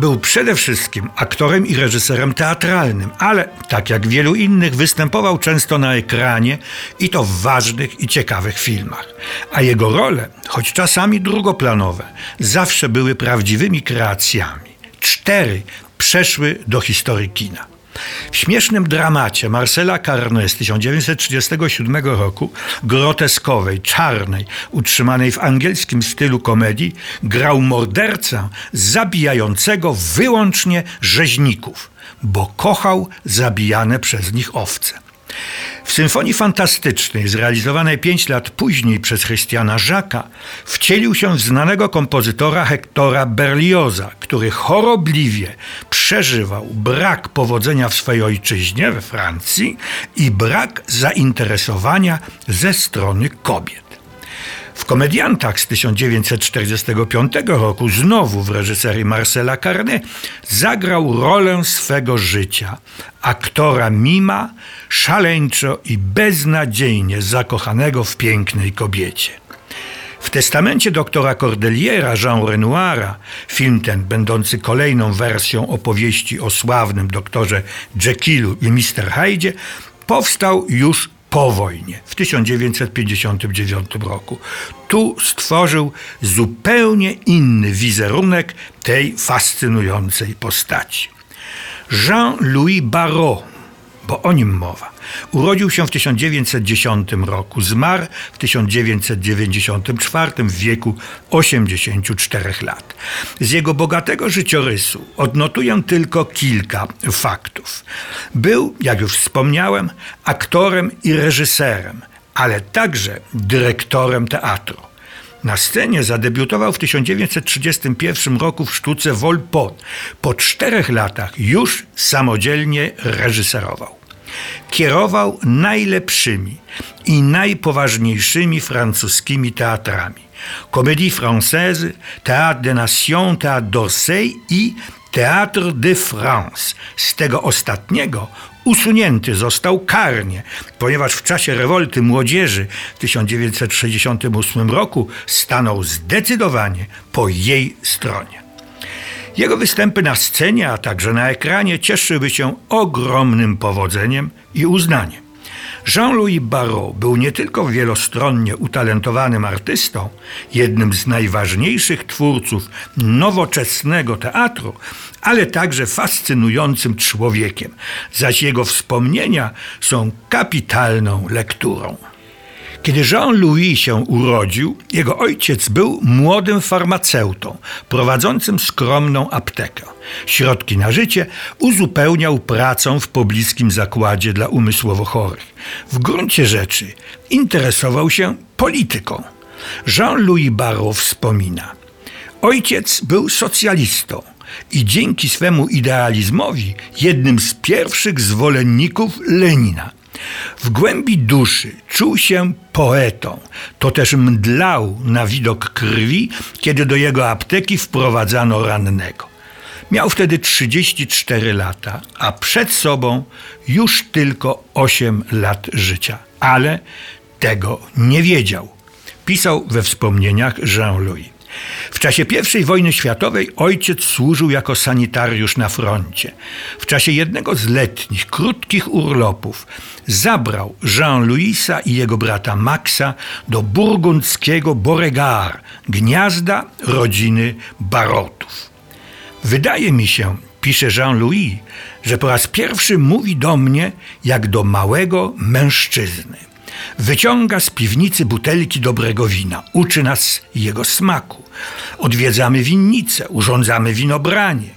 Był przede wszystkim aktorem i reżyserem teatralnym, ale tak jak wielu innych występował często na ekranie i to w ważnych i ciekawych filmach. A jego role, choć czasami drugoplanowe, zawsze były prawdziwymi kreacjami. Cztery przeszły do historii kina. W śmiesznym dramacie Marcela Carné z 1937 roku, groteskowej, czarnej, utrzymanej w angielskim stylu komedii, grał mordercę zabijającego wyłącznie rzeźników, bo kochał zabijane przez nich owce. W Symfonii Fantastycznej, zrealizowanej pięć lat później przez Christiana Jacques'a, wcielił się w znanego kompozytora Hectora Berlioza, który chorobliwie przeżywał brak powodzenia w swojej ojczyźnie, we Francji, i brak zainteresowania ze strony kobiet. W komediantach z 1945 roku, znowu w reżyserii Marcela Carné, zagrał rolę swego życia, aktora mima, szaleńczo i beznadziejnie zakochanego w pięknej kobiecie. W testamencie doktora Cordeliera Jean Renoira, film ten będący kolejną wersją opowieści o sławnym doktorze Jekyll i Mr. Hyde, powstał już po wojnie, w 1959 roku. Tu stworzył zupełnie inny wizerunek tej fascynującej postaci. Jean-Louis Barrault bo o nim mowa. Urodził się w 1910 roku, zmarł w 1994 w wieku 84 lat. Z jego bogatego życiorysu odnotuję tylko kilka faktów. Był, jak już wspomniałem, aktorem i reżyserem, ale także dyrektorem teatru. Na scenie zadebiutował w 1931 roku w sztuce Volpone. Po czterech latach już samodzielnie reżyserował. Kierował najlepszymi i najpoważniejszymi francuskimi teatrami. Comédie Française, Théâtre des Nations, Théâtre d'Orsay i Théâtre de France. Z tego ostatniego usunięty został karnie, ponieważ w czasie rewolty młodzieży w 1968 roku stanął zdecydowanie po jej stronie. Jego występy na scenie, a także na ekranie cieszyły się ogromnym powodzeniem i uznaniem. Jean-Louis Barrault był nie tylko wielostronnie utalentowanym artystą, jednym z najważniejszych twórców nowoczesnego teatru, ale także fascynującym człowiekiem, zaś jego wspomnienia są kapitalną lekturą. Kiedy Jean-Louis się urodził, jego ojciec był młodym farmaceutą, prowadzącym skromną aptekę. Środki na życie uzupełniał pracą w pobliskim zakładzie dla umysłowo chorych. W gruncie rzeczy interesował się polityką. Jean-Louis Barrault wspomina: Ojciec był socjalistą i dzięki swemu idealizmowi jednym z pierwszych zwolenników Lenina. W głębi duszy czuł się poetą. To też mdlał na widok krwi, kiedy do jego apteki wprowadzano rannego. Miał wtedy 34 lata, a przed sobą już tylko 8 lat życia. Ale tego nie wiedział. Pisał we wspomnieniach Jean-Louis. W czasie I wojny światowej ojciec służył jako sanitariusz na froncie. W czasie jednego z letnich, krótkich urlopów zabrał Jean-Louisa i jego brata Maxa do burgundzkiego Beauregard, gniazda rodziny Barotów. Wydaje mi się, pisze Jean-Louis, że po raz pierwszy mówi do mnie jak do małego mężczyzny. Wyciąga z piwnicy butelki dobrego wina, uczy nas jego smaku. Odwiedzamy winnicę, urządzamy winobranie.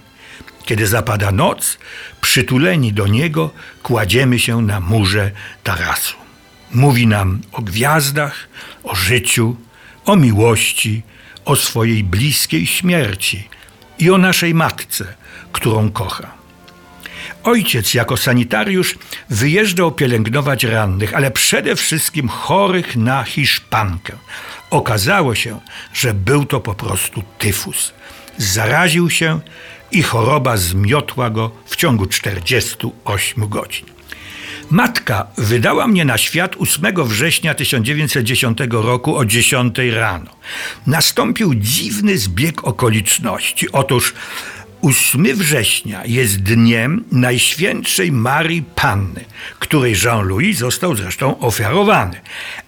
Kiedy zapada noc, przytuleni do niego, kładziemy się na murze tarasu. Mówi nam o gwiazdach, o życiu, o miłości, o swojej bliskiej śmierci i o naszej matce, którą kocha. Ojciec jako sanitariusz wyjeżdżał pielęgnować rannych, ale przede wszystkim chorych na hiszpankę. Okazało się, że był to po prostu tyfus. Zaraził się i choroba zmiotła go w ciągu 48 godzin. Matka wydała mnie na świat 8 września 1910 roku o 10 rano. Nastąpił dziwny zbieg okoliczności. Otóż 8 września jest dniem Najświętszej Marii Panny, której Jean-Louis został zresztą ofiarowany,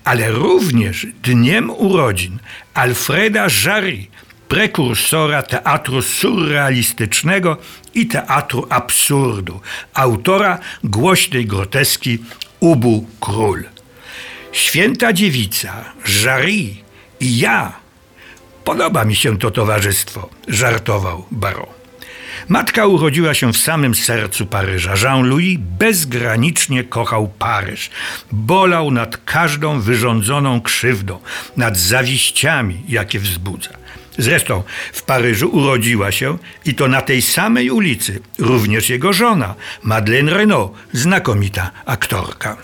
ale również dniem urodzin Alfreda Jarry, prekursora teatru surrealistycznego i teatru absurdu, autora głośnej groteski Ubu Król. Święta dziewica, Jarry i ja. Podoba mi się to towarzystwo, żartował Baron. Matka urodziła się w samym sercu Paryża. Jean-Louis bezgranicznie kochał Paryż. Bolał nad każdą wyrządzoną krzywdą, nad zawiściami, jakie wzbudza. Zresztą w Paryżu urodziła się i to na tej samej ulicy również jego żona, Madeleine Renaud, znakomita aktorka.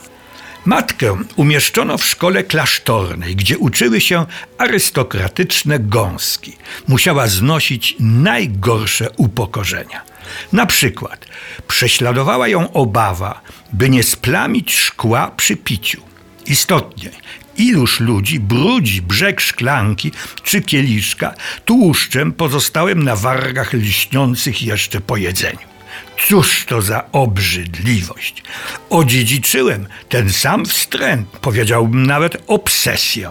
Matkę umieszczono w szkole klasztornej, gdzie uczyły się arystokratyczne gąski. Musiała znosić najgorsze upokorzenia. Na przykład prześladowała ją obawa, by nie splamić szkła przy piciu. Istotnie, iluż ludzi brudzi brzeg szklanki czy kieliszka tłuszczem pozostałym na wargach lśniących jeszcze po jedzeniu. Cóż to za obrzydliwość. Odziedziczyłem ten sam wstręt, powiedziałbym nawet obsesję.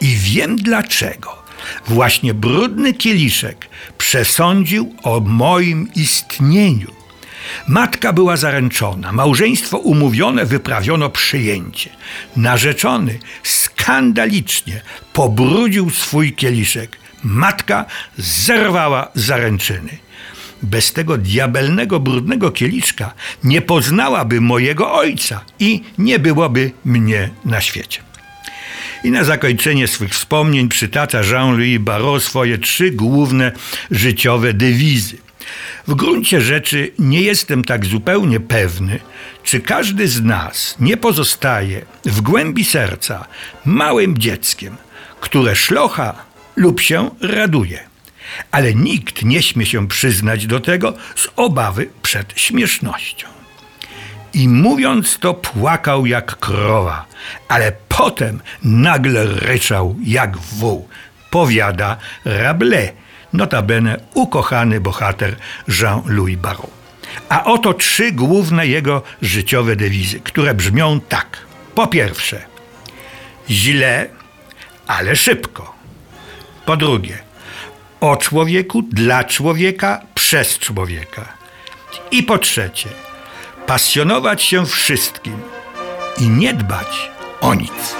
I wiem dlaczego. Właśnie brudny kieliszek przesądził o moim istnieniu. Matka była zaręczona, małżeństwo umówione wyprawiono przyjęcie. Narzeczony skandalicznie pobrudził swój kieliszek. Matka zerwała zaręczyny. Bez tego diabelnego, brudnego kieliszka nie poznałaby mojego ojca i nie byłoby mnie na świecie. I na zakończenie swych wspomnień przytacza Jean-Louis Barrault swoje trzy główne życiowe dewizy. W gruncie rzeczy nie jestem tak zupełnie pewny, czy każdy z nas nie pozostaje w głębi serca małym dzieckiem, które szlocha lub się raduje ale nikt nie śmie się przyznać do tego z obawy przed śmiesznością. I mówiąc to, płakał jak krowa, ale potem nagle ryczał jak wół, powiada Rabelais, notabene ukochany bohater Jean-Louis Barrault. A oto trzy główne jego życiowe dewizy, które brzmią tak. Po pierwsze, źle, ale szybko. Po drugie, o człowieku, dla człowieka, przez człowieka. I po trzecie, pasjonować się wszystkim i nie dbać o nic.